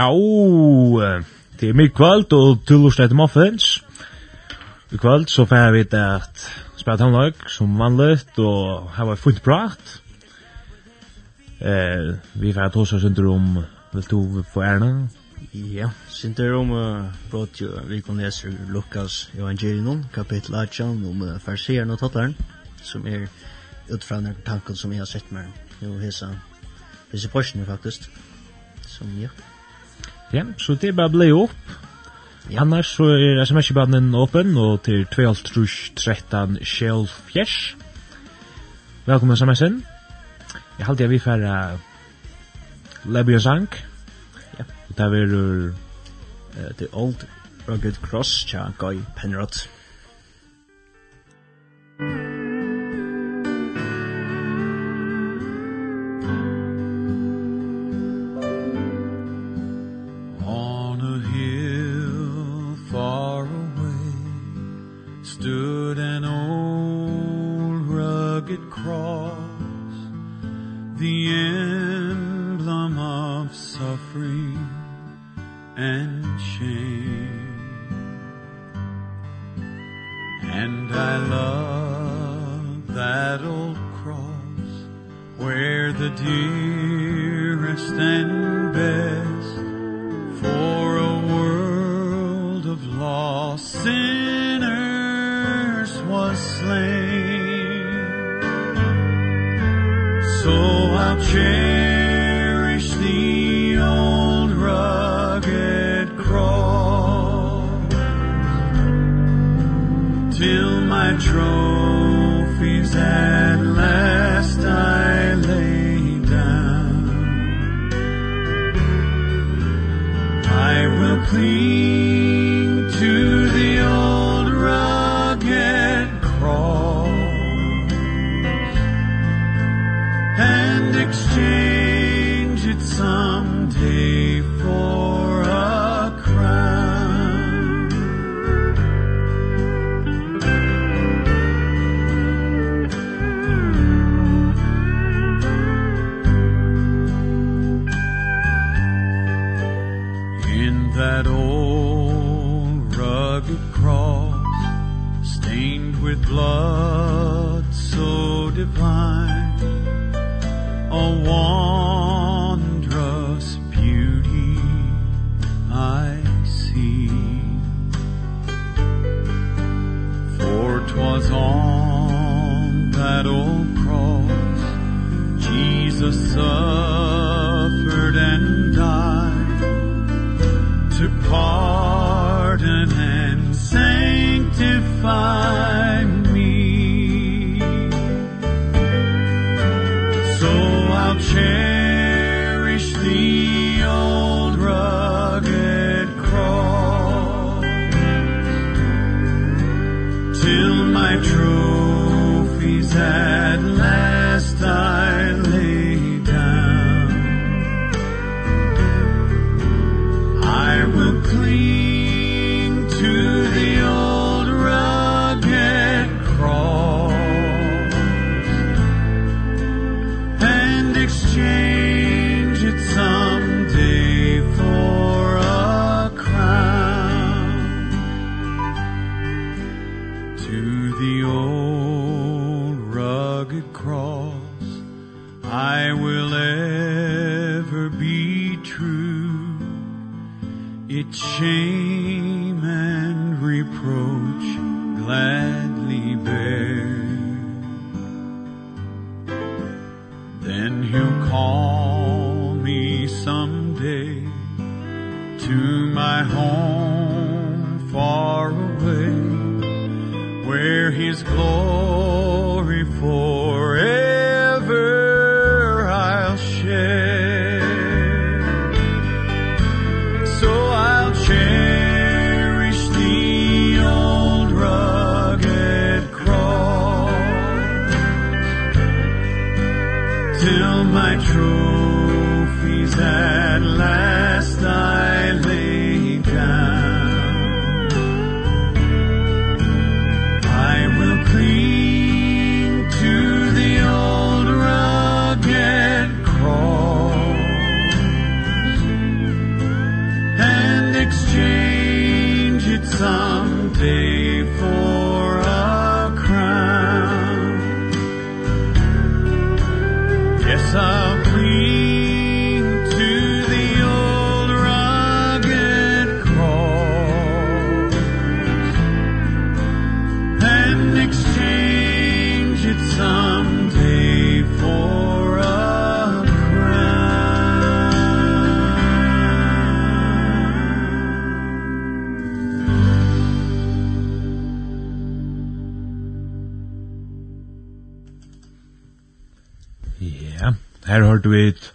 Ja, det er mitt kvöld, og du etter muffins. I kvöld så får vi det at spela tannlag som vanligt, og her var fint prat. Eh, vi får ta oss under om, vil du få ærna? Ja, synder om uh, brot jo, vi kan lese Lukas Evangelion, kapittel 18, om uh, farseren og tattaren, som er utfra den tanken som jeg har sett meg, jo hesa, hesa porsen faktisk, som ja. Ja, så det er bare blei opp. Ja. Annars så er sms-banen åpen, og til 12.13 Kjell Fjers. Velkommen sms-en. Jeg halte jeg vi vil uh, Lebby og Sank. Ja. Og der er uh, The Old Rugged Cross, tja, Guy Penrod. Penrod. stood an old rugged cross the emblem of suffering and shame. And I love that old cross where the dearest and best for a world of lost sin slain so I'll change Her har du et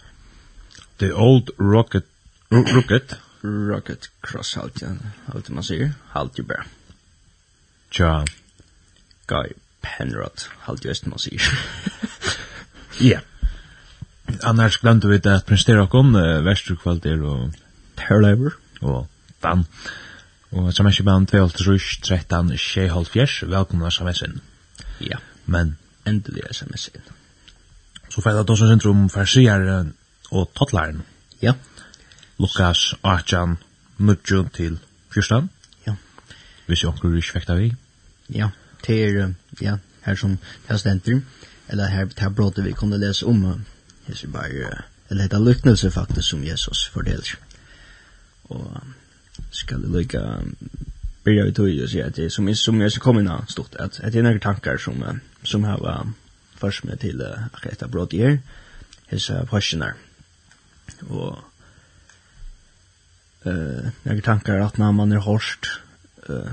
The Old Rocket Rocket Rocket Cross Halt, ja. Halt man sier. Halt ju bare. Tja. Guy Penrod. Halt jo man sier. Ja. Annars glemte vi at prestere okkom uh, Vesterkvalter og Perlever og Dan. Og sms i band 2.13.6.7. Velkomna sms-en. Ja. Men endelig sms-en. Så får jeg da som synder om farsier og tottlaren. Ja. Lukas, Arjan, Nudjon til Fyrstan. Ja. Hvis jeg omkring ikke vekta vi. Ja, til, ja, her som her stenter, eller her, her bråte vi kunne lese om, hvis vi bare, eller hette lyknelse faktisk som Jesus fordeler. Og skal det lykke, blir jeg ut og sier at det som, som jeg skal komme innan stort, at, at det er noen tankar som, som har først med til uh, akkurat etter bråd i her, hese pasjoner. Og uh, jeg tanker at når man er hårst, uh,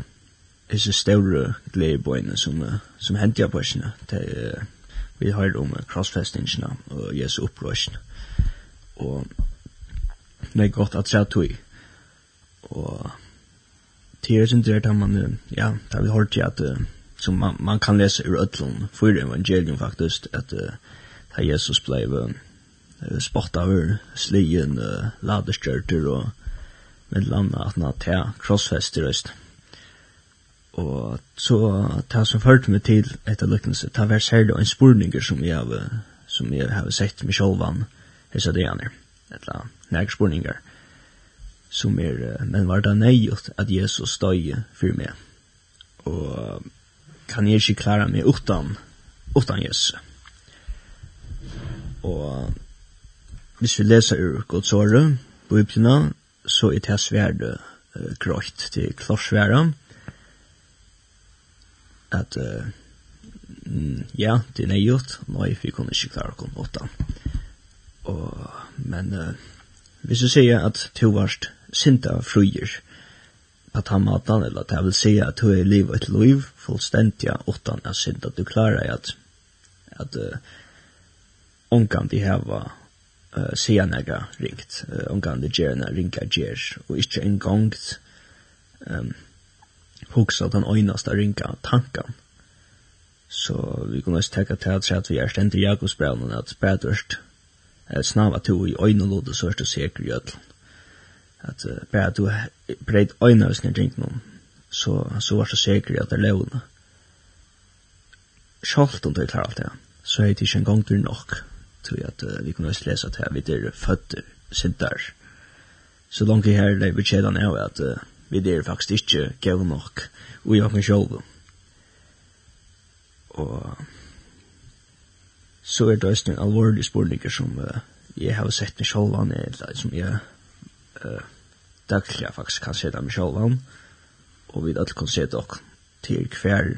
hese større gledebøyene som, uh, som henter på pasjoner, til uh, vi har om uh, crossfestingene og Jesu opprøsene. Og det er godt at jeg tog. Og til jeg synes det er at man, ja, da vi har til at uh, som man, man kan läsa ur ötlån för evangelium faktiskt att uh, Jesus blev uh, spottad över slien uh, laderskörter och med landa att han tar krossfäst röst. Och så ta som följt mig till ett lycknelse. Ta vers här då en spurninger som jag som jag har sett med självan. Hesa det han är ett la näg som är men var det nejot att Jesus stod för mig? Och kan jeg ikke klare meg utan, utan Jesus. Og hvis vi leser ur Guds åre, Bibelina, så er det svært uh, grått til klorsvære, at uh, ja, det er nøyot, nei, vi kunne ikke klare å komme utan. Og, men uh, hvis du sier at to varst sinta fruer, på ta maten, eller at han vil si at du er liv och et liv fullständiga utan att synda att du klarer at, at uh, onkan de hava uh, säga näga ringt. Uh, onkan de gärna ringa gärs og ikke en gang um, hugsa den öjnaste ringa tankan så vi kunne også tenke til at, at vi er stendt i Jakobsbrevnen att bädörst snava to i öjnolådet så er det säkert i ödlen at uh, bare du breit øyne hvis jeg tenkte noen, så, så var så sikker at det er levende. Sjalt om du klarer alt det, så er det ikke en gang du nok til at uh, vi kunne også lese at vi er føtter, sintar. Så langt her det er det beskjedene er at uh, vi er faktisk ikke gav nok, og jeg kan sjølve. Og så er det også en alvorlig spurninger som uh, jeg har sett med sjølvene, eller som jeg uh, dagliga faktisk kan se seta meg sjålan, og vi alle kan se ok til hver,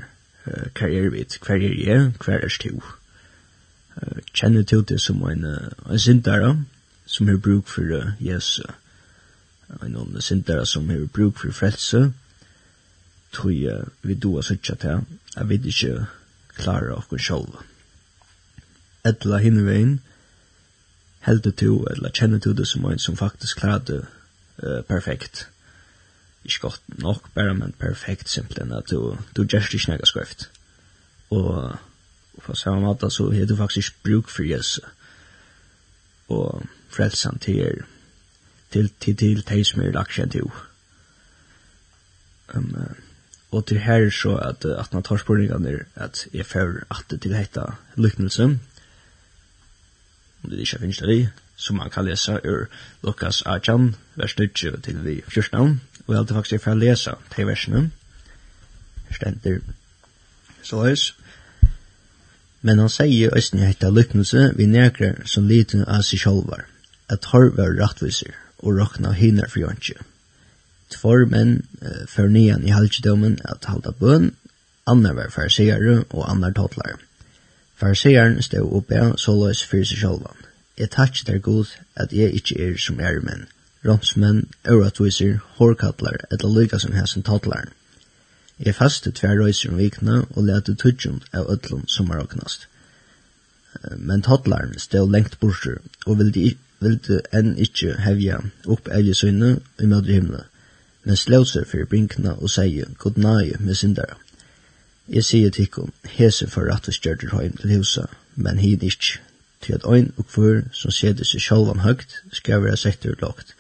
uh, hver er vi, hver er jeg, hver er stu. Uh, kjenner til det som en, uh, en sintara, som har bruk for uh, Jesu, en om sintara som har bruk for frelse, tog uh, vi doa sutja til, at vi ikke klarer okkur sjålan. Etla hinvein, heldur du, eller kjenner du det som en som faktisk klarer uh, perfekt. Ikke godt nok, bare men perfekt simpelthen, at du, du gjør ikke noe skrift. Og, på samme måte så har du faktisk bruk for Jesu. Og frelsen til, til, til, til de som er lagt kjent til. Um, og til her så at, at man tar spørningene at jeg fører at det til dette lyknelse. Om det ikke finnes det i, som man kan lese ur Lukas 18, vers 20 til vi 14, og jeg hadde faktisk for å lese til versene. Stender. Så høys. Men han sier østen i hette lykkelse vi nekre som liten av seg sjolvar, at har var rattviser og råkna hinner for jantje. Tvor menn uh, før nian i halvkjedommen at halda bøn, annar var farseere og annar totlar. Farseeren stod oppe såløys fyrir seg sjolvan Jeg takk der god at jeg ikke er som er menn, romsmenn, øratviser, hårkattlar, eller lykka som hæsen tattlar. Jeg faste tver røyser om vikna og lete tudjum av ødlun som er åknast. Men tattlaren stod lengt borser og vilde, vilde enn ikkje hevja opp evje søgne i mødre himla, men slåt seg for brinkna og seie god nage med syndara. Jeg sier tikkum, hese for rattus gjørder høym til husa, men hin ikkje til at ein og kvør som setur seg sjálvan høgt skal være settur lågt,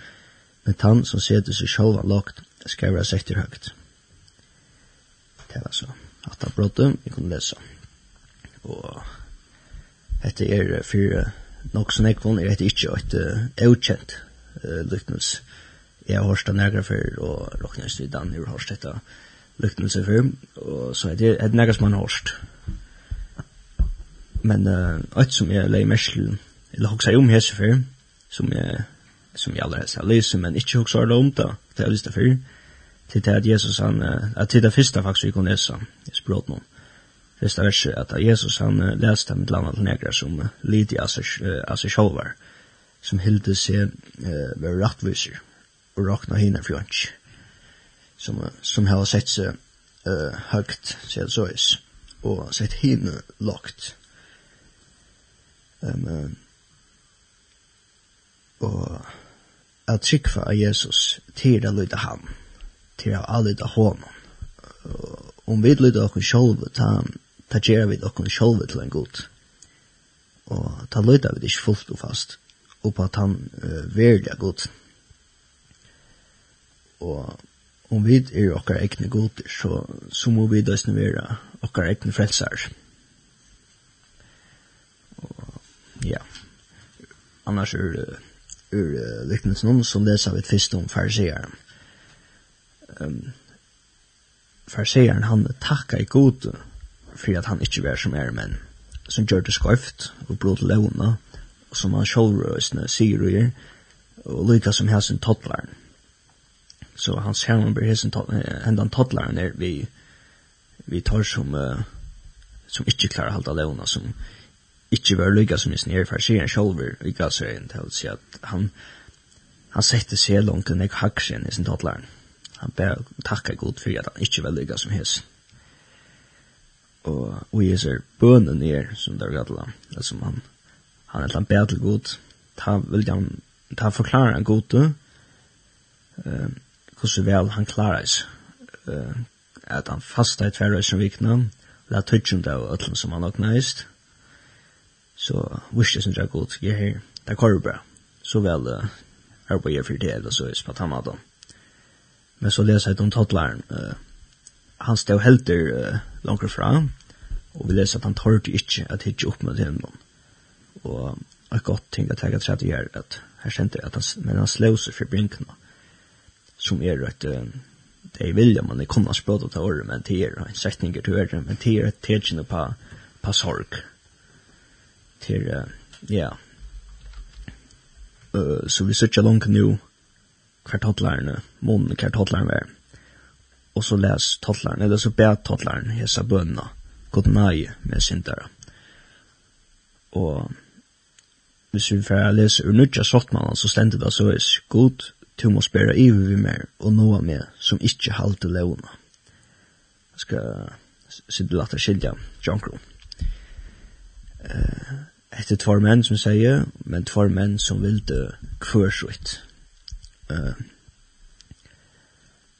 men tann som setur seg sjálvan lågt skal være settur høgt. Det var så. At det bråttum, vi kunne lesa. Og dette er for nok som jeg er dette ikke et utkjent uh, lykknelse. Jeg har hørt det nærkere før, og råknes i Dan har hørt dette lykknelse før, og så er det nærkere som man har hørt men uh, ett som jag leier mest til, eller hoxar om hese för, som jeg, som jeg allra helst har läst, men inte hoxar om det, det jag lyssnar för, til det at Jesus han, uh, at til det første faktisk vi kunne lese, i språk noen, første verset, at Jesus han uh, leste med landet negra som uh, lite av seg sig själva, som hilde seg uh, med rättvisor, och räkna hinna fjönts, som, uh, som har sett seg uh, högt, sier det så is, og sett hinna lagt, Um, og at trykva av Jesus til å lyde ham, til å lyde honom. Om vi lyder oss sjolv, ta, ta gjør vi oss sjolv til en god. Og ta lyder vi ikke fullt og fast, og på at han uh, verlig er god. Og om vi er okkar egne goder, så, så må vi døsne være okkar egne frelsar. ja. Annars ur, ur uh, liknelsen om, som leser vi først om farseeren. Um, farseeren, han takka i god for at han ikke var som er menn, som gjør det skøyft, og brot levna, og som han sjålrøsne sier og gjør, og lykka som hesen tottlaren. Så hans ser blir hesen hendan tottlaren er vi, vi tar som, uh, som ikke klarer halda levna, som, ikke var lykka som sin erfar sier han sjolver i gassøyen til å si at han han sette seg langt enn jeg hakker sin i sin tatlaren han ber takka god for at han ikke var lykka som hes. og og jeg ser bønnen er som der gadla som han han er han bedre god ta vil han ta forklare han god uh, eh hvordan vel han klarer seg. Eh at han fasta i tverre som vikna la tøtjum det og ötlun som han oknaist så visste som jag god jag her, där er bra så väl arbetar for det eller så är på tamma men så läser jag om tattlaren uh, han stod helt uh, langt fram och vi leser att han torde inte att hitta upp med honom och ett gott ting jeg har tror att jag att här kände att han, men han slår sig för brinkarna som är at uh, det är vilja man det kommer att språta till året men det er en setninger till året men det är ett tegjende på, på sorg til, ja, så vi sørger langt nu hver tattlærerne, månen hver var. Og så les tattlærerne, eller så bet tattlærerne, hesa bønna, god nei med sindara. Og hvis vi får lese ur nødja sottmannen, så stendet det så is, god, du må spere iver vi mer, og noa med, som ikkje halte leona. Jeg skal sitte lagt og skilja, John Krohn eh, etter tvar menn som sier, men tvar menn som vil dø kvørsvitt. Eh,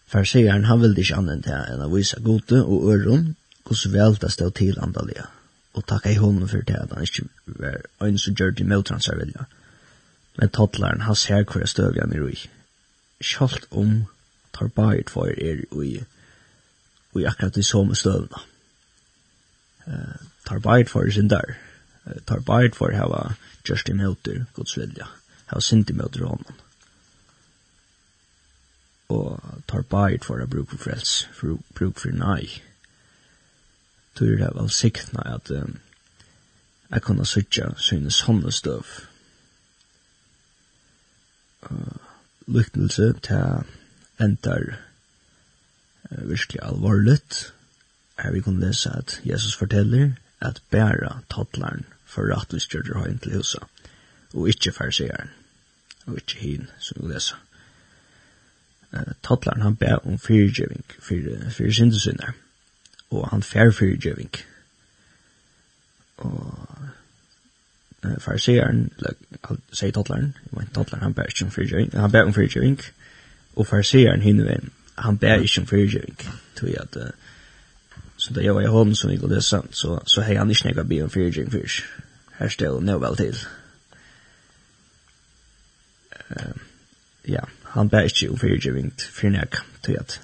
Farsieren, han vilde ikke annet til enn å vise gode og øron, hvordan vel det stod til andalige, og takka i hånden for det at han ikke var øyne som gjør det med hans vilja. Men tattlaren, han ser hver støv han er i. Kjalt om tar bare for er i, i akkurat i som støvna. Uh, tar bare for sin der tar bært for hava just in helter Guds vilja. ha sint imot honom. Og tar bært for å bruke for frels, for bruke for nei. Tur det er vel sikna at um, jeg kunne sutja sine sånne støv. Uh, Lyktelse til endar uh, virkelig alvorligt. Her vi kunne lese at Jesus forteller at bæra tattlaren for rattelsgjørger høyen til huset, og ikkje farseeren, og ikkje hin, som vi leser. Uh, Tattlaren han ber om fyrgjøving, fyrir, fyrir syndesynner, og han fær fyrgjøving. Og uh, farseeren, sier tattlaren, men vet han ber ikke om fyrgjøving, han ber om fyrgjøving, og farseeren hinneven, han ber ikke om fyrgjøving, tog jeg at uh, Så det var jag hon som vi går dessa så så hej han inte några om för Jim Fish. Här står nu väl till. Ehm ja, han bär inte om för Jim för näck till att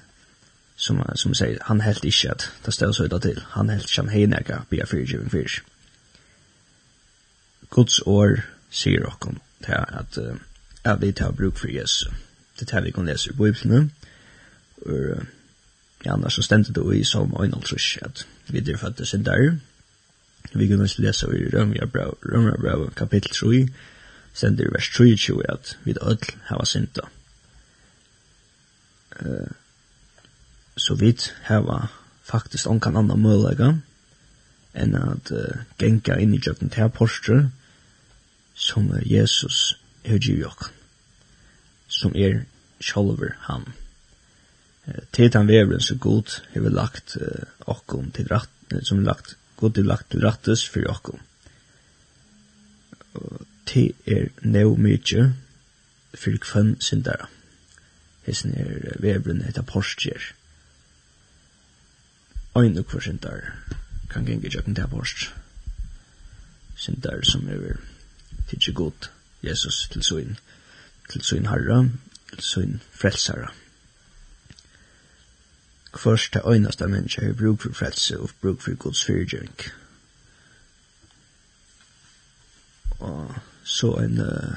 som som säger han helt inte att det står så där till. Han helt kan hej näcka be för Jim Fish. Guds år sier om det at uh, at vi tar bruk for Jesus. Det tar vi kan lese i Bibelen. Og Ja, annars så stendet det i som Oinald Trush, at vi er fattig sin der. Vi kan også lese i Rømra kapitel 3, stendet i vers 23, at vi er ødel hava sinta. Uh, så vidt hava faktisk onkan annan mølega, enn at uh, genka inn i jøkken til apostel, som Jesus er givjokk, som er sjolver han til den veveren som god har lagt okkom til rett, som har lagt, god har lagt til rettes for okkom. Og til er neo mykje for kvann syndara. Hesten er veveren etter postjer Ein og hver syndar kan genge tjøkken til post Syndar som er tidsi god Jesus til søgn, til søgn herra, til søgn frelsara kvørst til øyneste mennesker har bruk for frelse og bruk for Guds fyrtjøring. Og så en, uh,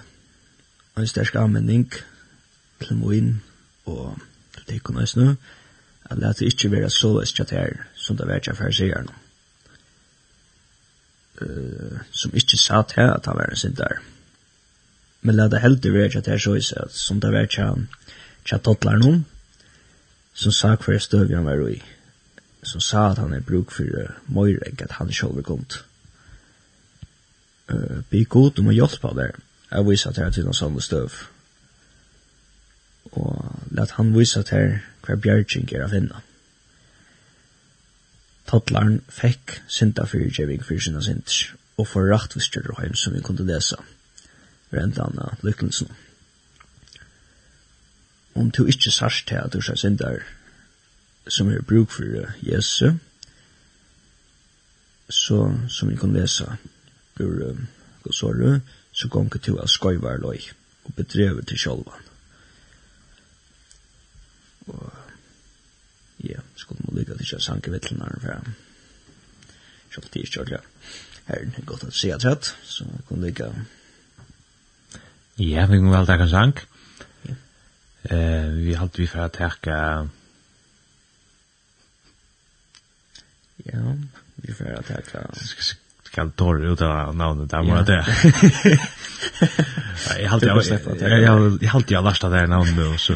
en sterk anmenning til moin og til tekken oss nå, at det ikke være så veist at her, som det var ikke farsierne. Uh, som ikke sa til at han var en synder. Men la det heldig være at her er så at som det var ikke han, ikke tattler noen, som sa hver støv han var i, som sa at han er bruk for møyregg at han selv er komt. Uh, be god om å hjelpe der, jeg viser at jeg til noen sånne støv. Og let han vise at her hver bjergjeng er av finne. Tattlaren fikk synda fyrir djeving fyrir sinna sinds, og for rakt vi styrre heim som vi kunde lesa. Renta av lykkelsen om du ikke sørst til at du skal sende som er bruk for Jesu, så som vi kan lese ur um, Godsåret, så gonger til at skøyvar løy og bedrever til sjolvan. Og ja, skulle man lykke til å sanke vittlene fra selv til kjørtja. Her er det godt å se at rett, så jeg kunne lykke. Ja, vi kan vel takke sank. Eh, vi har vi för att täcka Ja, vi får att täcka. Ska torr ut av namnet där bara det. Jag har alltid jag jag har alltid lastat det namnet så.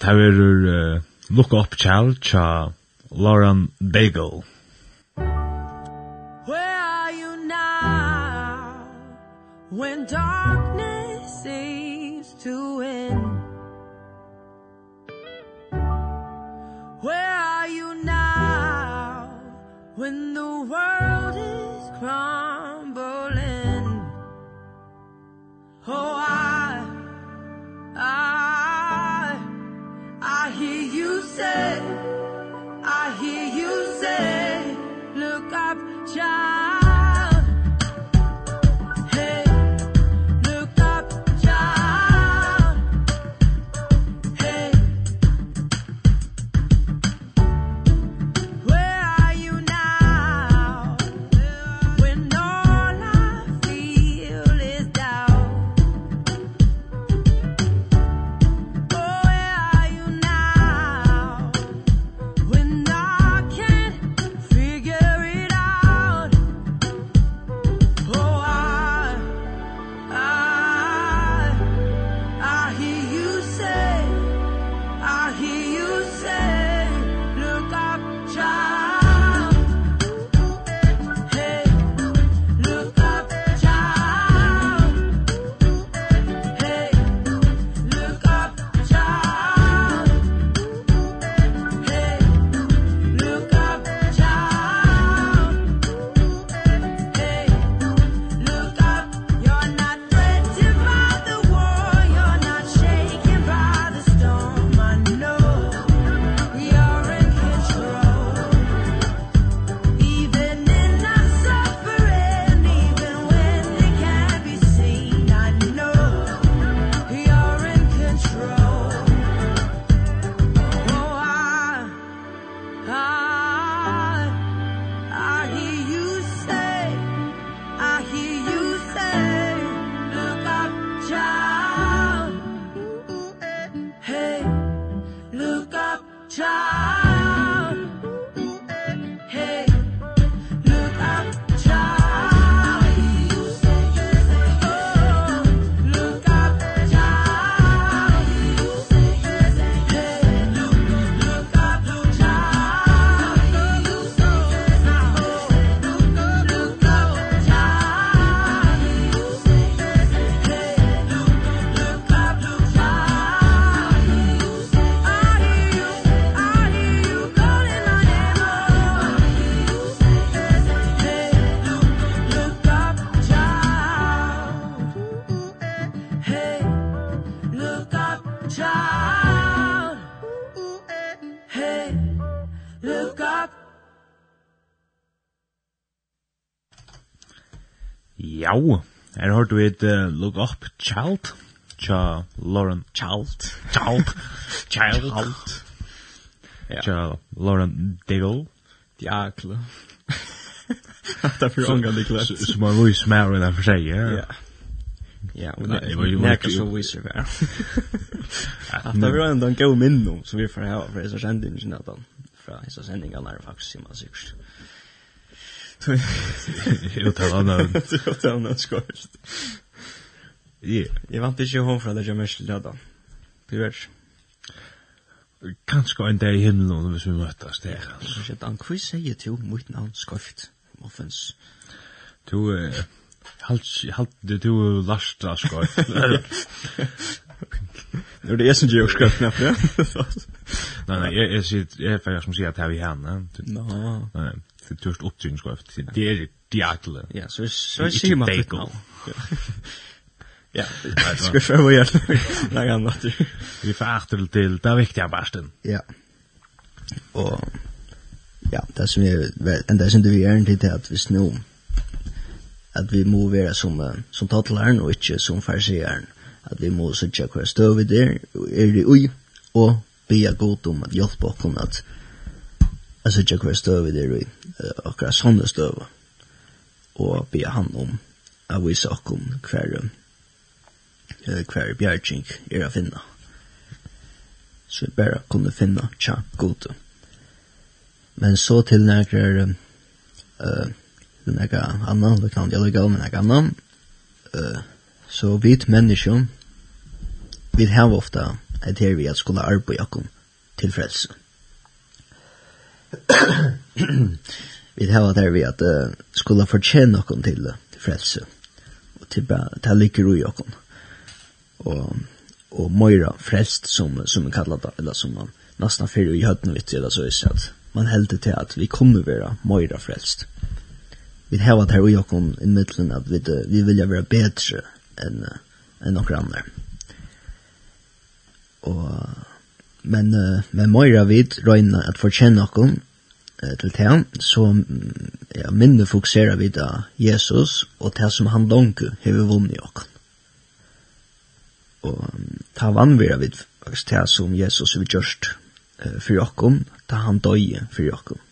Det här är look up child Lauren Bagel. Where are you now when darkness seems to end? when the world is crying. hørt vi et Look Up Child, tja Lauren Child, Child, Child, Child, tja Lauren Diggle, Diakle, det er for ångan det klart. som man vil smære det for seg, ja. Ja, og det er nekka som viser vi At Det var en god minno som vi får hava for hessa sendingen, at han, fra hessa sendingen er faktisk, sier man sikkert. Jo, det var navn. Jo, det var navn, skoist. Jeg vant ikke hon fra det jeg mest leda. Tyvärr. Kanskje en dag i himmelen hvis vi møttes der. Kanskje et annet. Hva sier du mot navn skoist? Muffins. Du, halt, halt, du, du, lasta skoist. Det är det som gör skröpna för det. Nej, nej, jag är jag är faktiskt som säger att här vi henne. Nej. Nej, det törst upptryck ska efter. Det är diatle. Ja, så så ser man det nu. Ja, ska för vad jag lägger annat. Vi får åter till det viktiga basten. Ja. Och ja, det som är and det som det vi är inte det att vi snor att vi må som som tatlaren och inte som farsiaren at vi må sitte hver støv vi der, er det ui, og bia godt om at hjelpe oss at at sitte hver støv vi der ui, akkurat sånne støv, og be han om at vi okkon hver hver bjergjeng er å finne. Så vi bare kunne finne tja god. Men så til nærkere uh, til nærkere annan, det kan jeg lukke av med nærkere annan, uh, så vit människor Vi har ofta et her vi at skulle arbeid akkom til frelse. vi har et her vi at uh, skulle fortjene akkom til, til frelse. Og til ta liker ui akkom. Og, og Moira frelst som, som man kallar det, eller som man nesten fyrir i høyden vitt, eller så is at man heldur til at vi kommer vera Moira frelst. Vi har et her ui akkom i middelen at vi, vi vilja vera betre enn en nokre andre og men uh, men Moira vid røyna at fortjenne okkom uh, til det så ja, minne fokuserar vi da Jesus og det som han donku hever vunni okkom og ta vannvira vid faktisk det som Jesus har gjort uh, for okkom ta han døye for okkom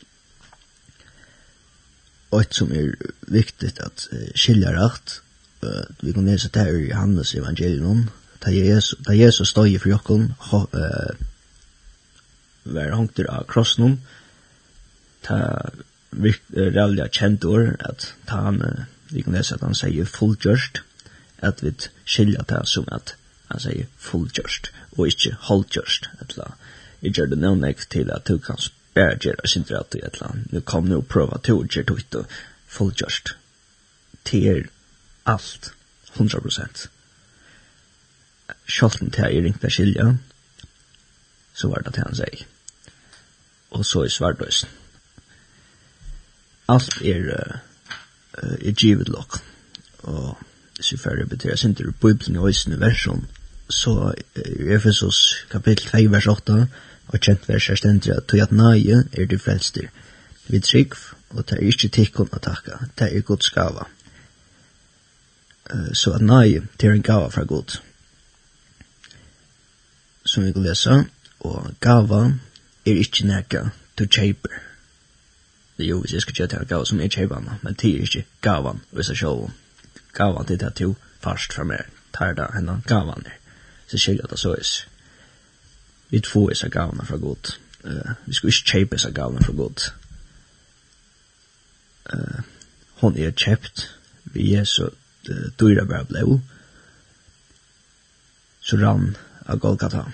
og et som er viktig at uh, skilja rakt uh, vi kan lese det her i Johannes evangelium, da Jesus, da Jesus stod for jokken, uh, var hongter av krossen, ta virkt uh, reallig kjent ord, at ta han, uh, vi kan lese at han sier fullgjørst, at vi skilja ta som at han sier fullgjørst, og ikke holdgjørst, etla, jeg gjør det noen til at du kan spære gjøre sindre at du etla, nu kom nu og prøve at du gjør det fullgjørst, til alt, 100% sjolten til jeg ringte skilja, så var det til han sier. Og så i svardøysen. Alt er, uh, er givet lok. Og hvis vi får repetere sin til Bibelen i Øysen i versjon, så i Efesos kapittel 2, vers 8, og kjent vers er stendt at tog at nøye er de frelster. Vi trygg, og det er ikke tikkun å takka, det er Guds gava. Uh, så at nøye, det er en gava fra Gud som vi kan lese, og gava er ikke nekka du kjeiper. Det er jo, hvis jeg skal kjøpe gava som er kjeipanna, men det er ikke gavan, hvis jeg sjål. Gavan til det er det to fast fra meg, tar da henne gavan er. Så skilja det så er. Vi får disse gavene fra god. Uh, vi skal ikke kjøpe disse gavene fra god. Uh, hon er kjøpt vi er så dyra bare blå, så rann av Golgata.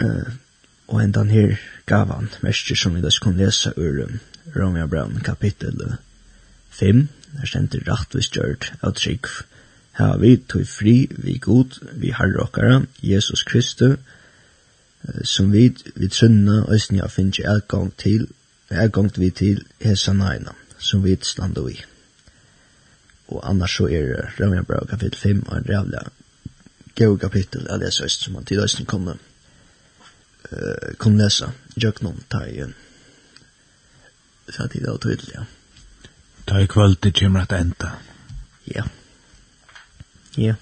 Uh, og en den her gavan, mestjer som vi da skal lese ur um, Romeo Brown kapittel 5, der stender rattvis gjørt av trygg. Her vi tog fri, vi god, vi herre okkara, Jesus Kristus, uh, som vi vi trunna og snja finnes elgang til, elgang vi til hesa naina, som vi standa vi. Og annars så er Romeo Brown kapittel 5 og en rævla gau kapittel, eller søst som man til løsning kommer eh kom läsa jöknon tajen. Så att det är tydligt. Ja. Ta i kvöld till kommer att ända. Ja. Ja.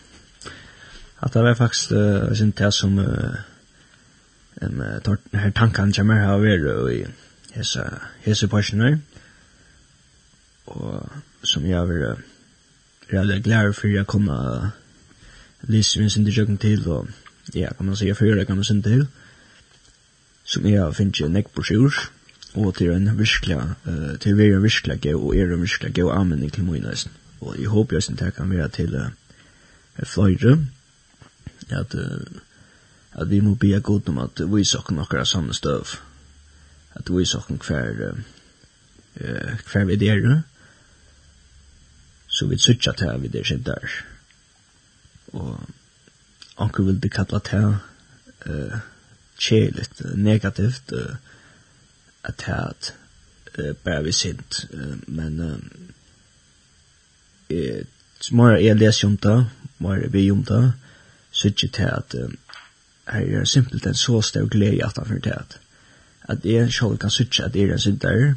Att det var faktiskt uh, sin det som uh, en uh, tar här tankan kommer här över i hesa hesa personer. Och som jag vill uh, jag glad för jag kommer uh, lyssna sin till och ja, kan man säga för det kan man sin till som jeg har finnet en ekk og til en virkelig, uh, til vi er virkelig gøy, og er en virkelig gøy anmenning til mye. Og jeg håper jeg det kan være til uh, fløyre, at, uh, at vi må be god om at vi sakker noen samme støv, at vi sakker hver, uh, hver vi der, så vi sutja til vi der sin der. Og anker vil det kalla til, uh, kjeligt, negativt, uh, at det uh, bare vi sint, Uh, men uh, mer jeg leser om det, mer vi om det, så ikke til at uh, her er simpelt en så stor glede at han fyrir til at at jeg selv kan sutja at jeg er en der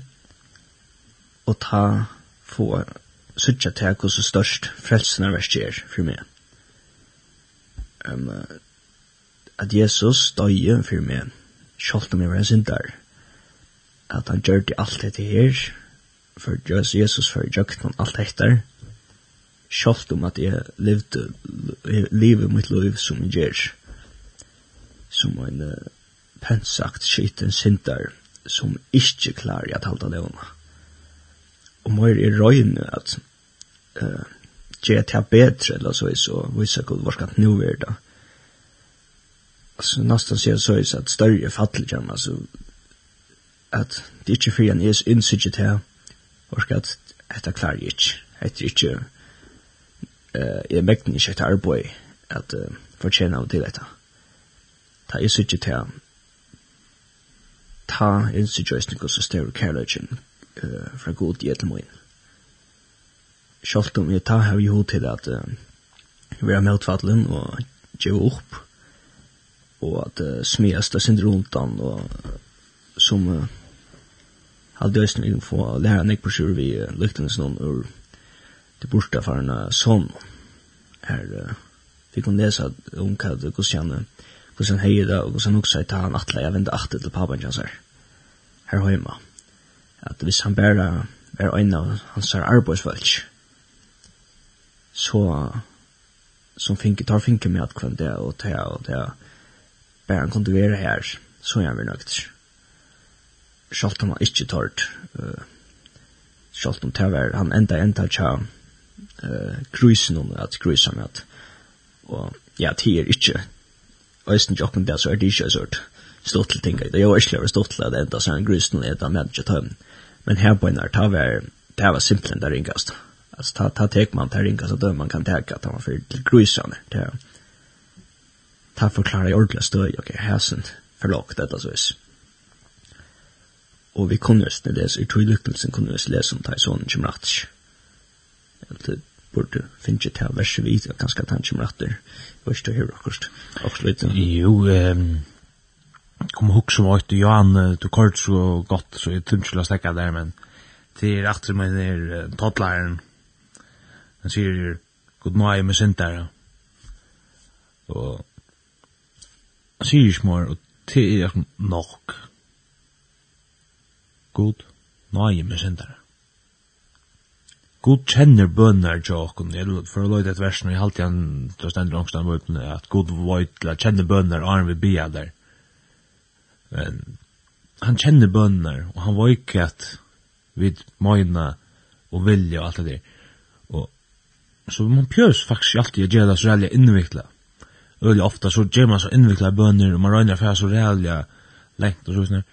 og ta få sutja til at hvordan størst frelsen er verst er for meg. Um, at Jesus døye for meg, selv om jeg var en syndar, at han gjør det alt dette her, for Jesus for jøkken og alt dette, selv om at jeg levde livet mitt liv som jeg gjør, som en uh, pensagt skiten syndar, som ikke klarer at halda levna. Og må er røyne at uh, gjør det bedre, eller så er så, hvis jeg kunne varskant nu er det, alltså nästan ser så är att större fattelgärm alltså att det inte för en är insikt här och att detta klar ju inte. Det är inte eh jag mäktar inte att arbeta att förtjäna av till detta. Ta är så här. Ta insikt just något så större kärleken eh för god i ett mån Sjalt om jeg tar her i hod til at uh, vi er med utfattelen og gjør opp, og at uh, smiast det sin rundt han og som uh, hade just nu få læra nek på sjur vi uh, lyktens noen ur det borsta for en uh, son. Her uh, fick hon lesa om hva det vad Gustian Gustian han och da og att han også ta han atle jeg vende atle til pappan jag her her hemma at hvis han bæra er en av hans arbeidsvalg så som finke tar finke med at kvant det og det og det bare han kunne være her, så er han vi nøgt. Sjalt om han ikke tårt, uh, sjalt om det han enda enda tja uh, kruisen om at kruisen med at, og ja, det er ikke, og jeg synes ikke det, så er det ikke sort. Stått til ting, det er jo ikke stått til at enda sånn kruisen er da med ikke tøm, men her på en her, det var, det var simpelthen det ringast, altså, ta, ta tek man det ringast, og at man kan teka at han var fyrir til kruisen, det er, ta forklare i ordentlig støy, ok, hæsen, forlagt dette så vis. Og vi kunne just det lese, i tog lykkelsen kunne just lese om det i sånne rett. Det burde finnes ikke til verset vidt, og kanskje rett der. Hva er det her akkurat, akkurat Jo, um, kom hukk som var til Johan, du kort så godt, så jeg tror ikke la stekka der, men til aftur meg nir tottlaren, han sier, god nøye med sint der, og sier ikke mer, og det er nok. God, nøye med syndere. God kjenner bønner til åkken. Jeg for å løyde et vers når jeg alltid han til å stende langstan på at God vøyt til å kjenne bønner, og han vil be der. Men han kjenner bønner, og han vøyt ikke at vi møyna og vilja og alt det der. Og, så man pjøs faktisk alltid å gjøre det så veldig innviklet öle ofta så ger man så invikla böner och man rönar för så räliga lengt och så sånär.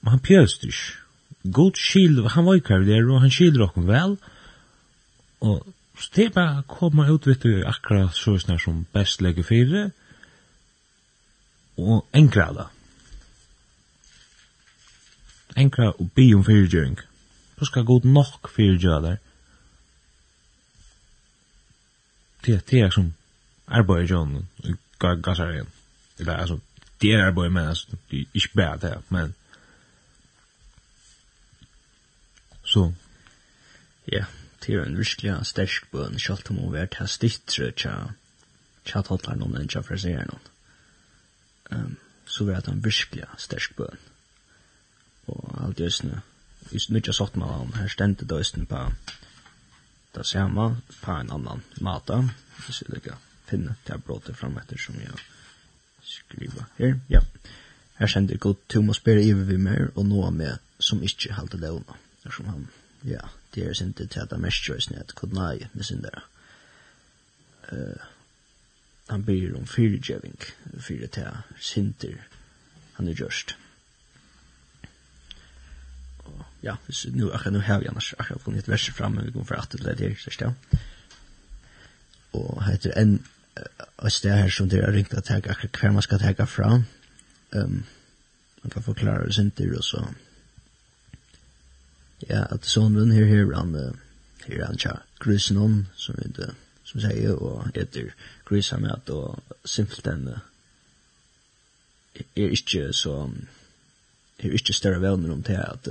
Men han pjöst ish. God skil, han var ju kvar där och han skilder okkur väl. Och så det är bara att komma ut vitt du akkurat så sånär som bäst lägger fyra Och enkla da. Enkla och be om fyrirgjøring. Då ska god nok fyrirgjøring der. Det er som arbetar i gassar igen. Det var alltså det är bara men alltså det är inte bra det men så ja det är en virkelig sterk bøn, kjalt om å være til stittre tja tja talar noen, enn tja fraserer noen. ehm så var det en verkligen stark bön och allt just nu just nu jag satt med om här ständigt då på det samma på en annan mata hvis det lykker finne det brotet fram etter som jeg skriver her. Ja. Her sender godt til å spørre i vi mer og noe med som ikke halte det unna. Det som han, ja, det er sin til at det er mest kjøres ned, kod nei, med sin der. Uh, han byr om fyrdjøving, fyre til sinter han er gjørst. Og, ja, hvis nu, akkurat nu har vi annars akkurat funnet et vers fram, men vi kommer for at det er det her, sørst ja. Og heter en et sted her som dere har ringt at jeg akkurat hver man skal tagge fra. Um, man kan forklare det sin og så. Ja, at sonen her her han, her han tja grusen som vi det, som sier, og etter grusen med at og simpelthen er ikke så, er ikke større venner om til at,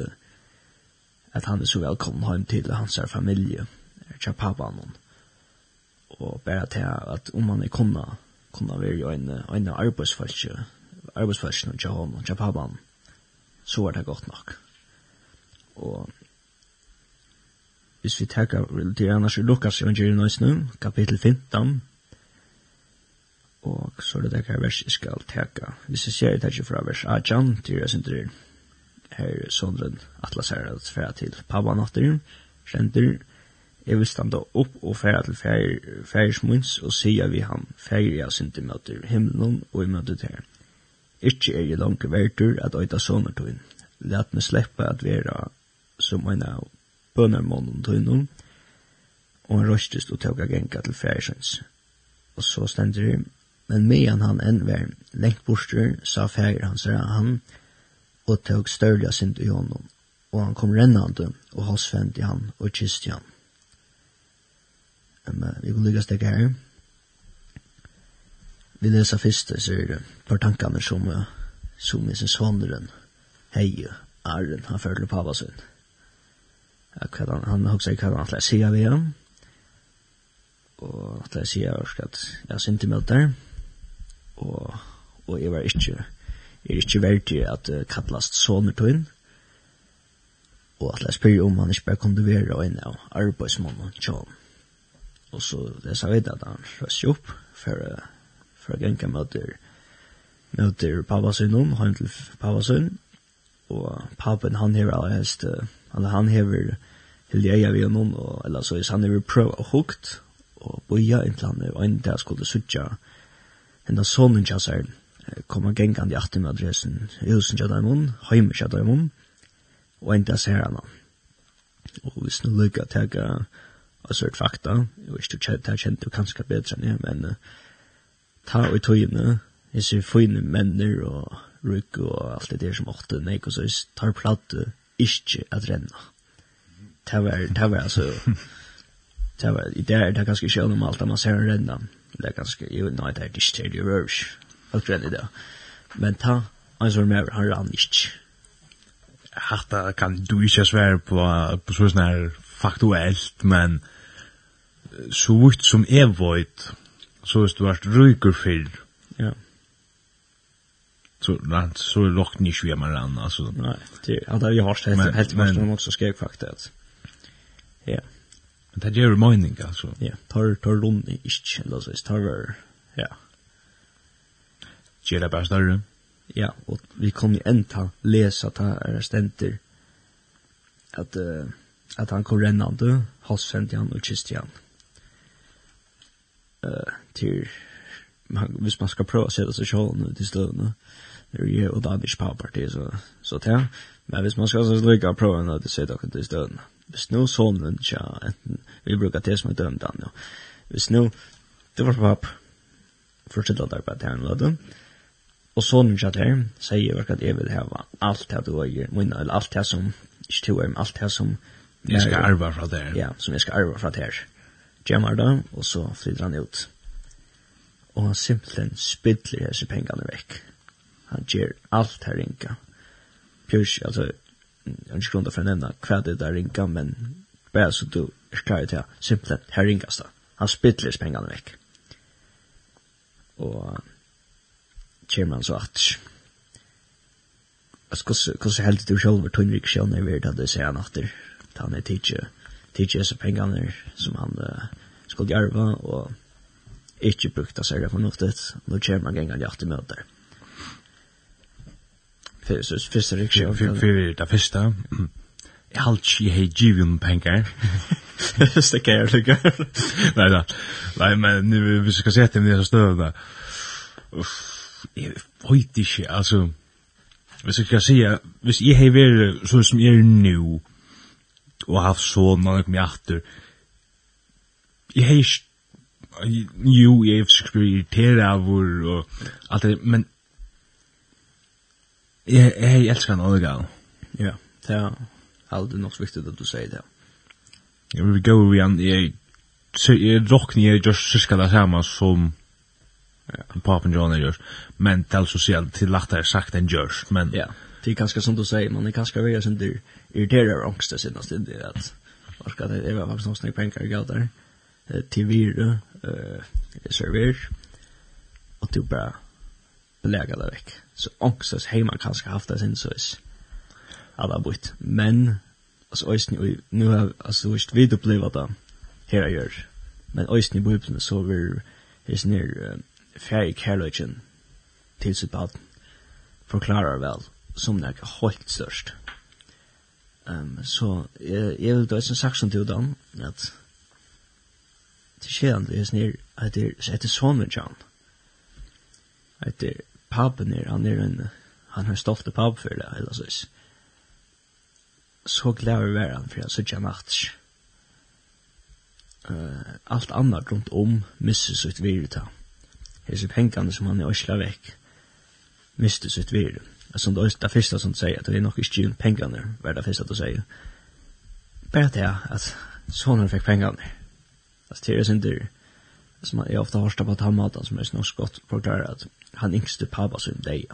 at han er så velkommen hjem til hans familie, er tja pappaen henne og bare til at om man er kunna, kunna være en, en arbeidsfalsk, arbeidsfalsk når jeg har noen Japan, så var det godt nok. Og hvis vi tenker, det er annars i Lukas evangeliet nøys nu, kapittel 15, og så er det det her vers jeg skal teka. Hvis jeg ser det ikke fra vers 18, til jeg synes det er her sondren atlas her at færa til Pabba natter, kjenter, jeg vil standa opp og færa til færis munns og sia vi han, færi jeg syndi møter himmelen og i møter til. Ikki er jeg langt verdur at øyta sånne tøyen. Læt meg sleppa at vera som en av bønarmånen tøynum, og han røstest og tøyga genka til færisens. Og så stender det, men medan han enn var lengt borster, sa færi hans han, og tøyg størlja synd i honom, og han kom rennande og halsfendi han og kysste han. Men uh, vi kan lykkes stegge her. Vi leser først så er det par tankene som, uh, som i sin svanderen, hei, Arren, han følte på hva sin. Han, han har også hva han til å si av igjen. Og til å si at jeg har synt i møter. Og, og jeg var ikke, jeg er ikke verdig at uh, kattelast sånne tøyen og at jeg spyrir om han ikke bare kunne være en av arbeidsmannen, John og så lesa vi at han røst opp for, for å gjenka møter møter pappa sin noen, han til pappa sin, og pappen han hever allerhelst, eller han hever til jeg er vi og noen, og, eller så hvis han hever prøv og hukt, og boja inntil han er en der skulle sutja, henda sonen tja seg, kom han gengan i atten med adressen, i husen tja daimon, heimer tja daimon, og en der ser han. Og hvis nå lykka tega, og sørt er fakta, og ikke du kjent, det kjent du kanskje bedre enn jeg, men uh, ta og tøyene, jeg ser fine menner og rygg og alt det der som åtte, nek og så tar platte ikke at renne. Det var, det var altså, det var, i der er det ganske ikke om alt, man ser en renne, det er ganske, jo, nei, det er ikke til det rørs, alt renne det. Men ta, han som er med, han rann ikke. Hatta kan du ikke svære på, på sånn her faktuelt, men så vitt som er void, så hvis du har ryker fyrr. ja. så, nei, så er lagt ni sju hjemme rann, altså. Nei, det er, det er jo hardt, helt, helt men, men, også skrek faktisk, ja. Men det gjør mening, altså. Ja, tar, tar runde ikke, eller så tar, ja. Gjør det bare større? Ja, og vi kom jo enda lesa han er stenter at, uh, at han kom rennande, halsfendi han og kisti han. Ja uh, til man hvis man ska prova sig så så nu till stunden det er jo og da er det ikke powerparti så så til. men hvis man skal så lycka prova när det sätter kan till stunden hvis nu sonen ja vi bruker det som er dømt han ja. hvis nå, det var papp fortsätta där på den låten och sonen her, sier jeg at jeg vil ha alt det du gör eller alt det som ikke to er, men alt det som Jag ska arva från där. Ja, som jag ska arva från där gjemmer det, og så flytter han ut. Og han simpelthen spidler disse pengene vekk. Han gjør alt her ringa. Pjørs, altså, jeg har ikke grunn til å nevne hva det der ringa, men bare så du er klar til å simpelthen her ringas da. Han spidler hese pengene vekk. Og kommer han så at Altså, hvordan heldt du selv var tunnrik sjøen i verden, det sier han etter, da han er tidligere tidsi disse pengene som han uh, skulle gjøre, og ikke brukte seg det fornuftet. Nå kommer han ganger hjertet med der. Første riksjon. Fyrir det første. Jeg har ikke hei givjum penger. Første kjær, lykke. Nei, da. Nei, men hvis vi skal se dem i disse støvene, uff, jeg vet ikke, altså, hvis jeg skal si, hvis jeg hei vært sånn som jeg er nå, og haft sånn, og kom jeg atter. Jeg har ikke, jo, jeg har sikkert irriteret av hvor og alt det, men jeg, jeg elsker han alle gang. Ja, det er aldri nok så viktig at du sier det. Jeg vil gå over igjen, jeg, jeg råkner jeg gjør syska det samme som ja. papen John er gjør, men det er altså sier til lagt det er sagt enn gjør, men... Ja, det er ganske som du sier, man er ganske veldig som du... Ja irriterar angst det senast det är att varska det är vad som snägg pengar jag där till vira eh server. Och du bara belägga det veck så angstas hemma kanske haft det sen så is alla bort men alltså ösn nu har alltså visst vi det blev det här jag gör men ösn i bubblan så vi är snär färg kärleken till sitt bad förklarar väl som det är helt störst Um, så jeg, jeg vil da ikke sagt som til dem, at til skjeden det er snir, at det er sånne John. At det er papen er, han er en, han har stoff til pap for det, eller så. is. Så glad vi han for jeg så natt. Uh, alt annet rundt om misser sitt virta. Hese pengene som han er øsla vekk, mister sitt virta som det er det første som säger att det är nog inte givet hva er det første du sier. Bare det at sonen fikk pengarna Altså, det er sin dyr som jeg ofta har på att som är snart godt förklarar at han yngste pappa som deg.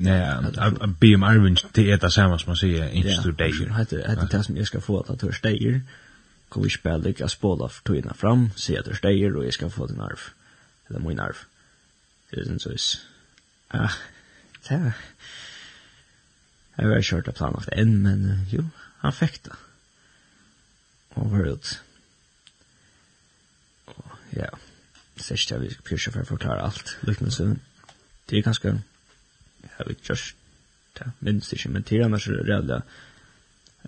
Ja, att be om arven det är av samma som man säger yngste dig det det som jag ska få att hörs dig kan vi spela lika spåla för togna fram se att hörs dig och jag ska få din arv. Eller min arv. Det är sin sås ah, det Jeg var kjørt og efter en, men jo, han fikk det. Og var ut. Og ja, sørst jeg vil pjørse for å forklare alt, lukkende søvn. Det er ganske, jeg vet ikke det minst ikke, men til annars er det redelig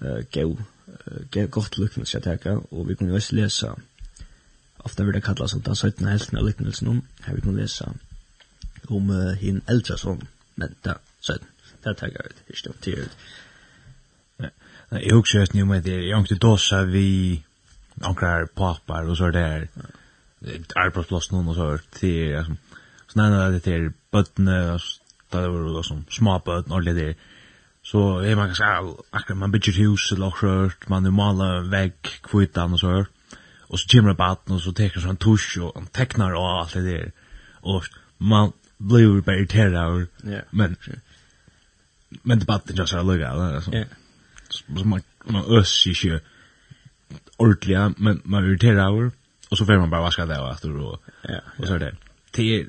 uh, gøy, uh, godt lukkende skal jeg teke, og vi kunne jo også lese, ofte vil det kallas som den 17. helten av lukkendelsen om, her vi kunne lese om uh, hin eldre som, men da 17 det tar jag ut. Förstå till ut. Jag också hört nu med det. Jag inte dosa vi ankrar papar och så där. Arbetsplats någon och så till så när det till bötterna där var det som små bötterna och det Så er man kanske akkurat man bygger hus eller skört, man er maler vegg, kvittan og så. Og så kommer det baten, og så teker sån tusch og han tecknar og alt det der. Og man blir bara irriterad. Yeah. Men men debatten just är lugga altså. Ja. Så man man i ju ordliga men man irriterar över och så får man bara vaska det och efter och ja och så är det. Det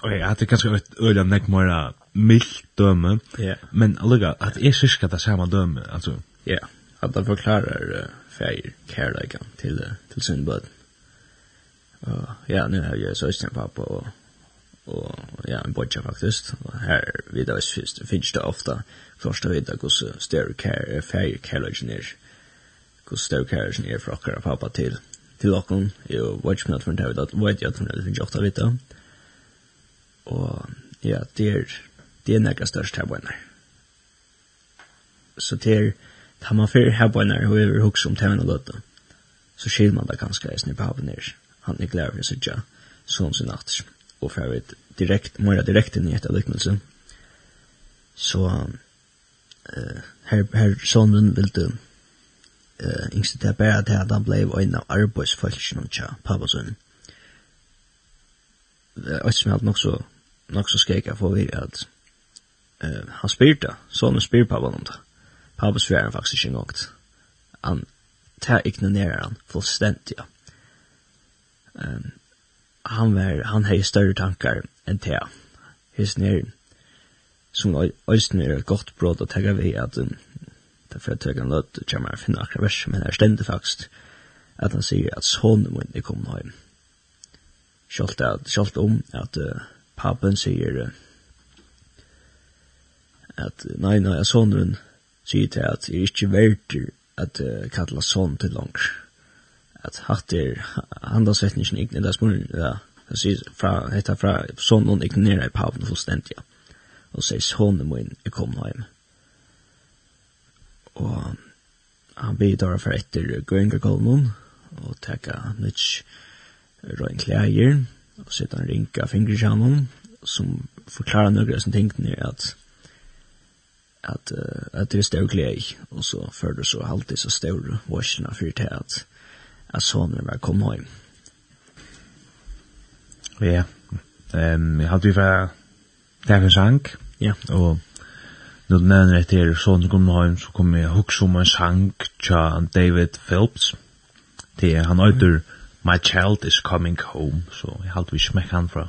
okej att det kanske ett öliga näck mera milt döme. Ja. Men lugga att är är syska det samma döme alltså. Ja. Att det förklarar färg kärleken till till sin bud. Ja, nu har jag så stämpat på og ja, en bodja faktisk. Og her vidar vi fyrst, finnes det ofta først å vite hvordan stereocarriagen er, hvordan stereocarriagen er fra akkurat pappa til til okkon, jo, vet ikke om at hun vet at vet jeg at hun finnes ofta vite. Og ja, det er det er nekka størst her bøyner. Så det er tar man fyrir her bøyner og over hukse om tevene løtta, så skil man det ganske eisne i papen her. Han er glad for å sitte sånn sin natter og får vi direkt, mer direkt inn i etter liknelse. Så uh, her, her sonen vil du uh, yngste til bare til at han ble en av arbeidsfolkene tja pappasønnen. Og som jeg nok så, nok så skrek jeg for vi at uh, han spyrte, sonen spyr pappa om det. Pappa sverer faktisk ikke engang. Han, det ignorerer han fullstendig. Um, han var han hade större tankar än te. His ner som östen är ett gott bröd att ta vi att därför att jag kan låta kommer finna akra vers men är stände faktiskt att han säger att sonen mun är kom hem. Skolt att skolt om att uh, pappen säger uh, at nei nei sonen säger at det är inte värt att uh, kalla son til långt at hatt er handelsetningen ikke, det er spørsmål, ja, han sier fra, hetta fra, sånn noen ignorerer i paven fullstendig, ja. Og sier, sånn min er kommet hjem. Og han blir da for etter Grøngerkolmen, og teka nytt røyn klæger, og sitter han rinka fingerkjannen, som forklarer noen som tenkte at at uh, at det er større glede, og så fører det så alltid så større varsene for det at at sonen var kommet hjem. Ja, um, jeg hadde vi fra Derfor sang, ja. og når du nevner etter sonen kom hjem, så kom jeg hukse om en sang tja David Phelps, til han øyder My Child is Coming Home, så jeg hadde vi smekk han fra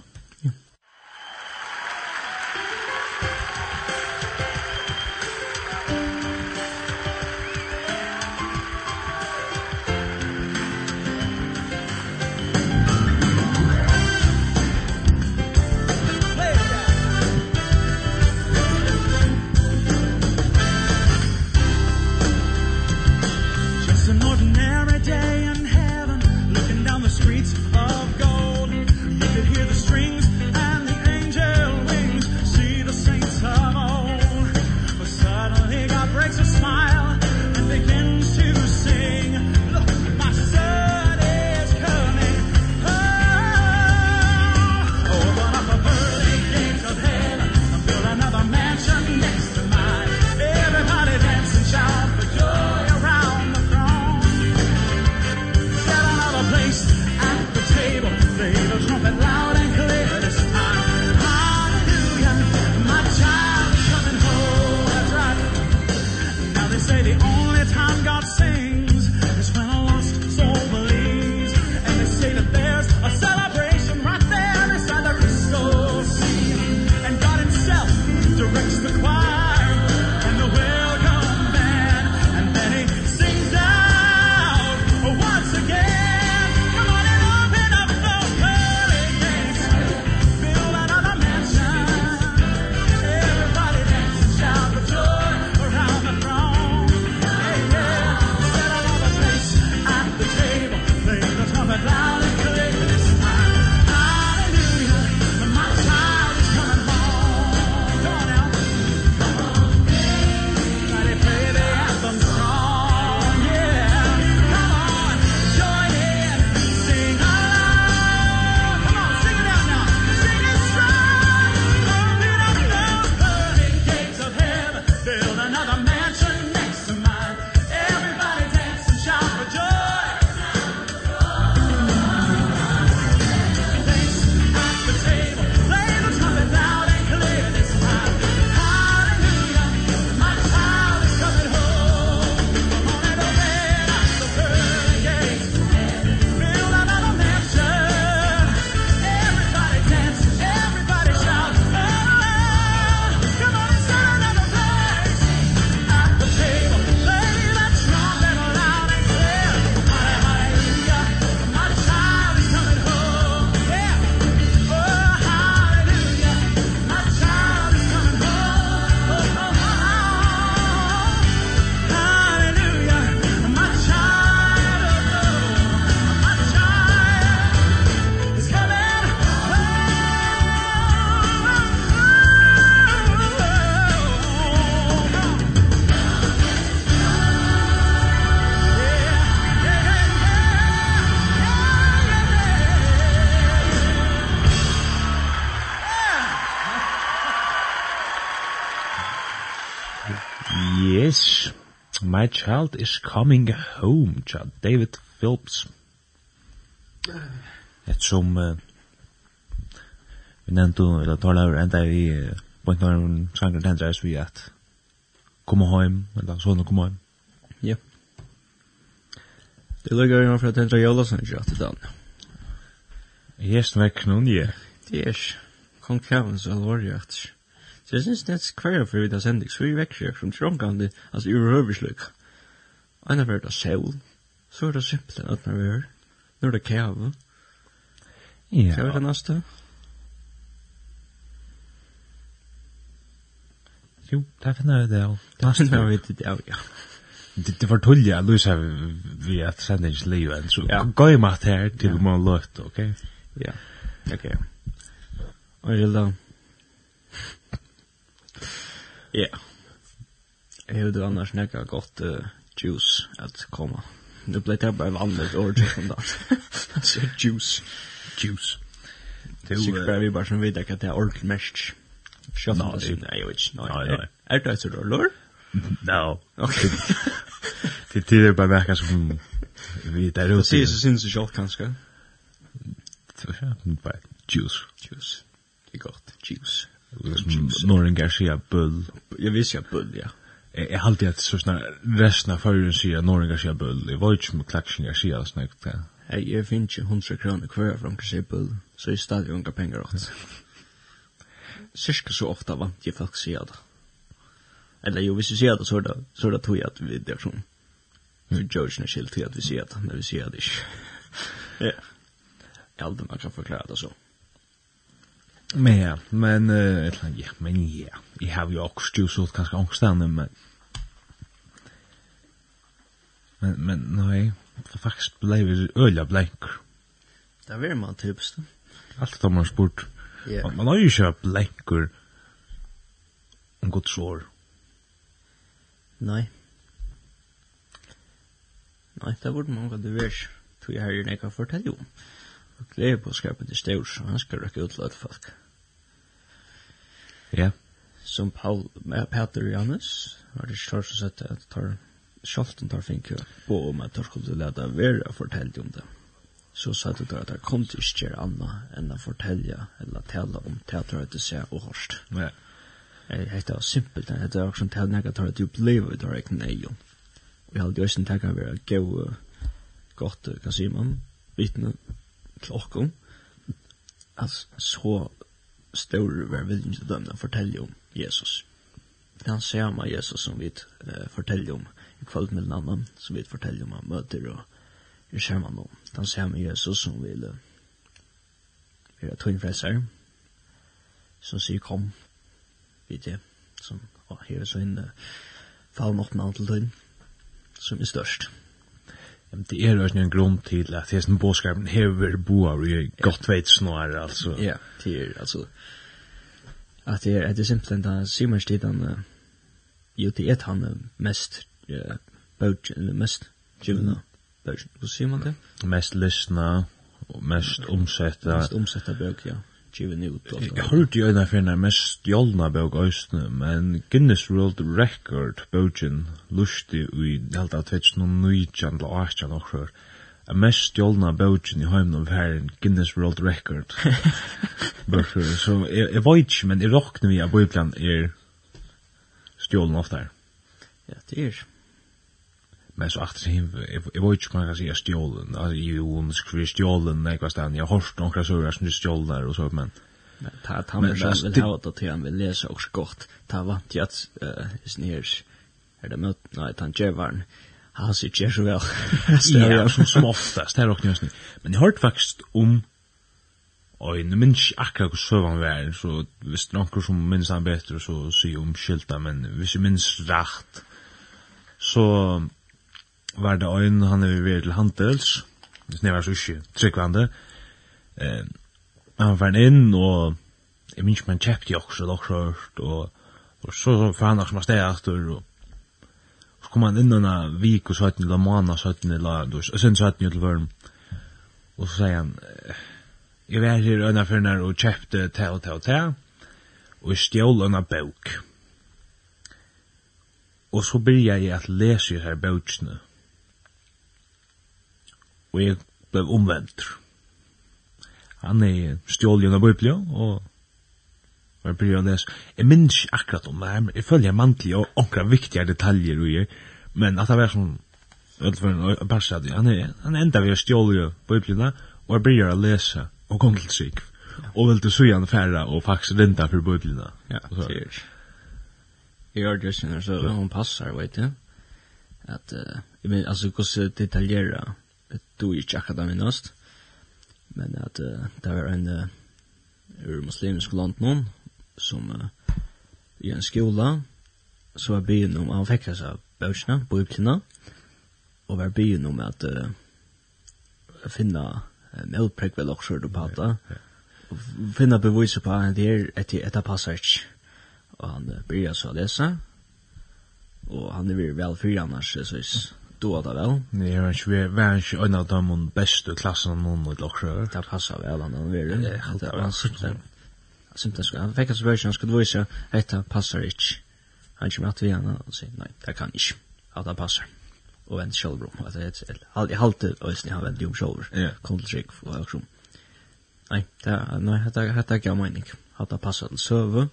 My Child is Coming Home, tja, David Phillips. Et som, uh, vi nevnte, eller tala over enda i, uh, point når hun sanger tendra vi at komme hjem, eller sånn komme hjem. Ja. Det lukkar vi for å tendra jolasen, ikke at det dan. Yes, vekk noen, ja. Det er ikke. Kong Kevin, så alvorlig, at ikke. Så jeg synes det er kvar for vi da sendik, så vi vekker som trångande, altså ur høversløk. Anna var det sjøl, så er det simpelthen at når vi er, når det kjave. Ja. Hva er det neste? Jo, det finner vi det av. Det finner vi det av, ja. Det, det var tullja, Luisa vi at sender ikke liv enn, så ja. gå i mat her til ja. man løte, ok? Ja, ok. Og jeg vil Ja. Jeg hevde annars nekka godt uh, juice at komma. Nu ble det bare vanlig ord som det. Så juice. Juice. Det Sikkert bare vi bare som vet ikke at det er ordentlig mest. Skjønner no, det. Nei, jeg vet ikke. Nei, nei. Er det etter roller? No. Ok. Det tider bare verka som vi der ute. Det er så syns det sjokk bare Juice. Juice. Det er godt. Juice. Nåren gar sia bull. Jag visste jag bull, ja. Jag har alltid att såna restna förrän sia nåren gar sia bull. Jag var ju med klatschen jag sia snägt. Nej, jag finns ju 100 kronor kvar från sia bull. Så jag stadig ju inga pengar åt. Cirka så ofta vant jag folk sia det. Eller jo, hvis vi ser det, så er det, så er det tog jeg at vi, det er sånn, for George er skilt til at vi ser det, men vi ser det ikke. Ja. Aldrig man kan förklara det så. Men ja, men uh, ja, men ja. Jag har ju juice stjusat kanskje ångstande, men... Men, men, nei, Det faktiskt blev ju öliga blänk. Det var man typiskt. Alt har man spurt. Yeah. Man har jo köpt blänker om gott sår. Nej. Nej, det borde man gå det vars. Tog jag här ju nekar fortälja om. Og gledebådskapet det stor, så han skal røkke ut til alle folk. Ja. Som Paul, Peter Jannes, var det størst å sette at tar, Sjolten tar fink på om at tar skulle leda vera fortelle om det. Så sa du at det kom til ikke gjøre annet enn å fortelle eller tale om teater at det ser og hørst. Ja. Hetta er simpelt, det er også en tale nega tar at du blevet ut av nei egen. Vi hadde jo ikke en takk av å gau godt, kan si man, vitne, til okkom, at så stor var viljen til dem å fortelle om Jesus. Det han ser med Jesus som vi uh, forteller om i kvalitet med den andre, som vi forteller om han møter og i skjermen om. Det han ser med Jesus som vil uh, være tøynfreser, som sier kom, vi det, som har uh, hevet så inn uh, fallen opp med alt til tøyn, som er størst det är også en grunn til at det är en boskapen hever boar ju gott vet snar alltså. Ja, det är alltså att det är det simpelt enda simmerstid han jo, det er han mest boat mest the mest juvna. Vad säger man det? Mest lyssna och mest omsätta. Mest omsätta bok, ja given ut. Jeg hørte jo en av finne mest jolna bøk òsne, men Guinness World Record bøkken lusti ui helt av tvits noen nøytjan til årsjan og sjør. Mest jolna bøkken i heimen av herren Guinness World Record bøkker. Så jeg, jeg vet ikke, men jeg råkner vi av bøkken er stjålen ofta her. Ja, det er men så efter him jeg vet inte man kan säga stjålen altså ju hun skriver stjålen nej vad stan jeg har hört några sådär som stjålnar og så men men ta ta men så det ha det till han vill läsa också gott. Ta vant jag eh near är det mot nej han jevarn han ser ju så väl ja så som oftast det er också nyss men jeg har hört faktiskt om Og jeg minns ikke akkurat hvor søvann var, så hvis det er noen som minns han bedre, så sier jeg omskylda, men hvis jeg minns rett, så var det ein han er ved til handels. Det var så ikke tryggvande. Eh, han var inn, og jeg minns man kjøpte jo også dokkert, og, og så, så for han som var steg etter, og så kom han inn denne vik og søtten, eller måned søtten, eller søtten søtten til vørm, og så sier han, jeg var her øyne for når og kjøpte te og te og te, og jeg stjål øyne bøk. Og så begynner jeg at lese her bøkene, og jeg ble omvendt. Han er stjål av Biblia, og var bryr å lese. Jeg minns ikke akkurat om det her, men jeg følger mantlig og onkra viktige detaljer i men at det var sånn, Ölfern og Barsad, han, er, han enda ved å stjålje Biblia, og jeg bryr å lese og kom til trygg. Og vil du sujan færa og faktisk rinda for Biblia. Ja, sier. Jeg har det sånn, så hun passar, vet du. At, jeg men, altså, hvordan detaljera du ikke akkurat det minnast. Men at uh, det var en uh, ur muslimsk land noen som uh, i en skola så var byen om, han fikk seg bøkene, bøkene, og var byen om at uh, finna uh, melprekk vel også du prata, finna beviset på at det er etter etter passage. Og han uh, byrja så å lese, og han er vel fyra annars, jeg synes då det vel? Nej, jag vet inte, var inte en av de bästa klasserna någon mot Lockshire. Det passar vel, han han vill. Det var sånt. Sånt ska han fick version skulle vise, dette passar ikke. Han kommer att vi han och säger nej, det kan ikke. Att det passar. Og en shoulder room att det är allt i halt och sen har väl om shoulder. Kom til trygg för också. Nei, det er det hade jag mening. Att det passar til søve,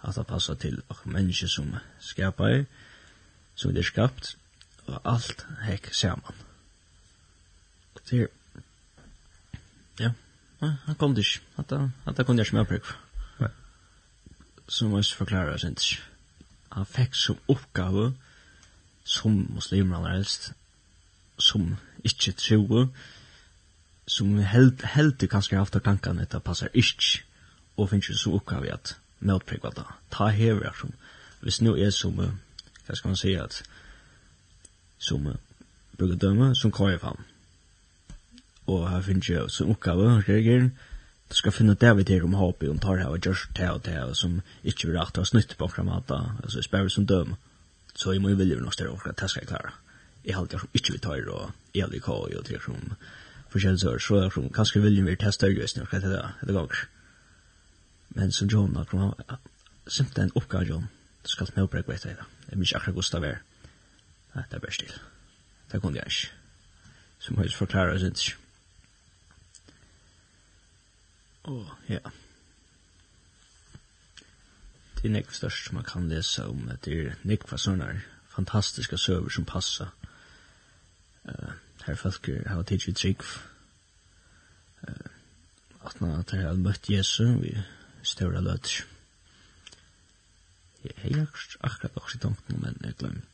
Att det passar til mennesker som skapar. som det er skapt og alt hekk saman. Så ja, han kom det ikke. Hatta, kom det ikke med opprykk. Så må jeg forklare det, synes Han fikk som oppgave, som muslimer han helst, som ikke tror, som held, heldig kanskje haft av tankene at det passer ikke, og finnes jo så oppgave at motprykva det. Ta hever, som, hvis nu er som, hva skal man si, at som uh, brukar döma som kvar fram. Och här finns ju som uppgave regler Du ska finna vi här om HP och tar här och görs det och det som inte vill rakt ha snytt på kramata. Alltså spärr som döm. Så jag må ju vilja nog ställa och att det ska jag klara. Jag har alltid som inte vill ta er och jag vill ha och det som förkällsör. Så jag som kanske vill ju testa just nu. Det är det gånger. Men som John har kommit simpelthen oppgave John. Du skal med oppbrekk vet jeg da. Jeg minns akkurat Gustav er. Nei, det er bare still. Det kunne jeg ikke. Så må jeg forklare oss ikke. Åh, ja. Det er nekv størst man kan lese om. Det er nekva sånne fantastiske søver som passer. Uh, her folk har tidsi trygg. Uh, at man har møtt Jesu vi større løter. Jeg har akkurat akkurat akkurat akkurat akkurat jeg akkurat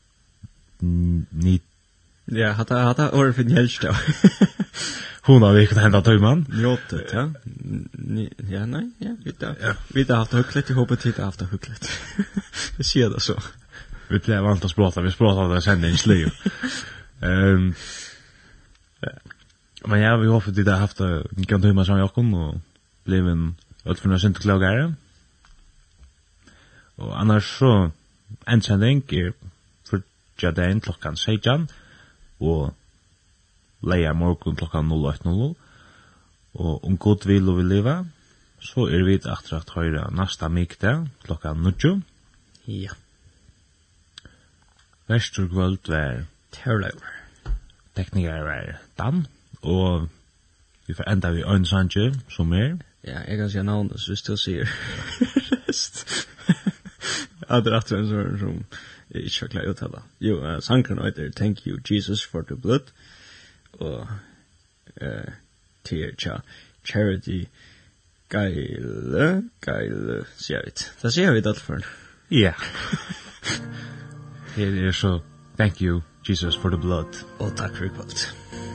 ni Ja, hata hata or för helst. Hon har verkligen hända tøyman. Jotet, ja. Ja, nej, ja, vita. Ja. Vita haft högklätt i hoppet hit haft hugglet. Det ser det så. Vi blev vant att prata, vi pratade det sen i slu. Ehm. Men ja, vi hoppas det har haft en kan tøyman som jag kom och blev en att för klagare. Och annars så en sending är dagin klokkan 16 og leia morgun klokkan 08.00 og om god vil og vil leva så er vi etter at høyra nasta mikta klokkan 9 Ja. Vestur kvöld var Terror Teknikar var Dan og vi får enda vi Øyn Sanje som er. Ja, jeg kan si navnet så hvis du sier rest Adrat som ikke har klart uttale. Jo, uh, sangren heter Thank you Jesus for the blood, og uh, til tja Charity Geile, Geile, sier vi. Da sier vi det for Ja. Her er så Thank you Jesus for the blood. Og takk for kvart.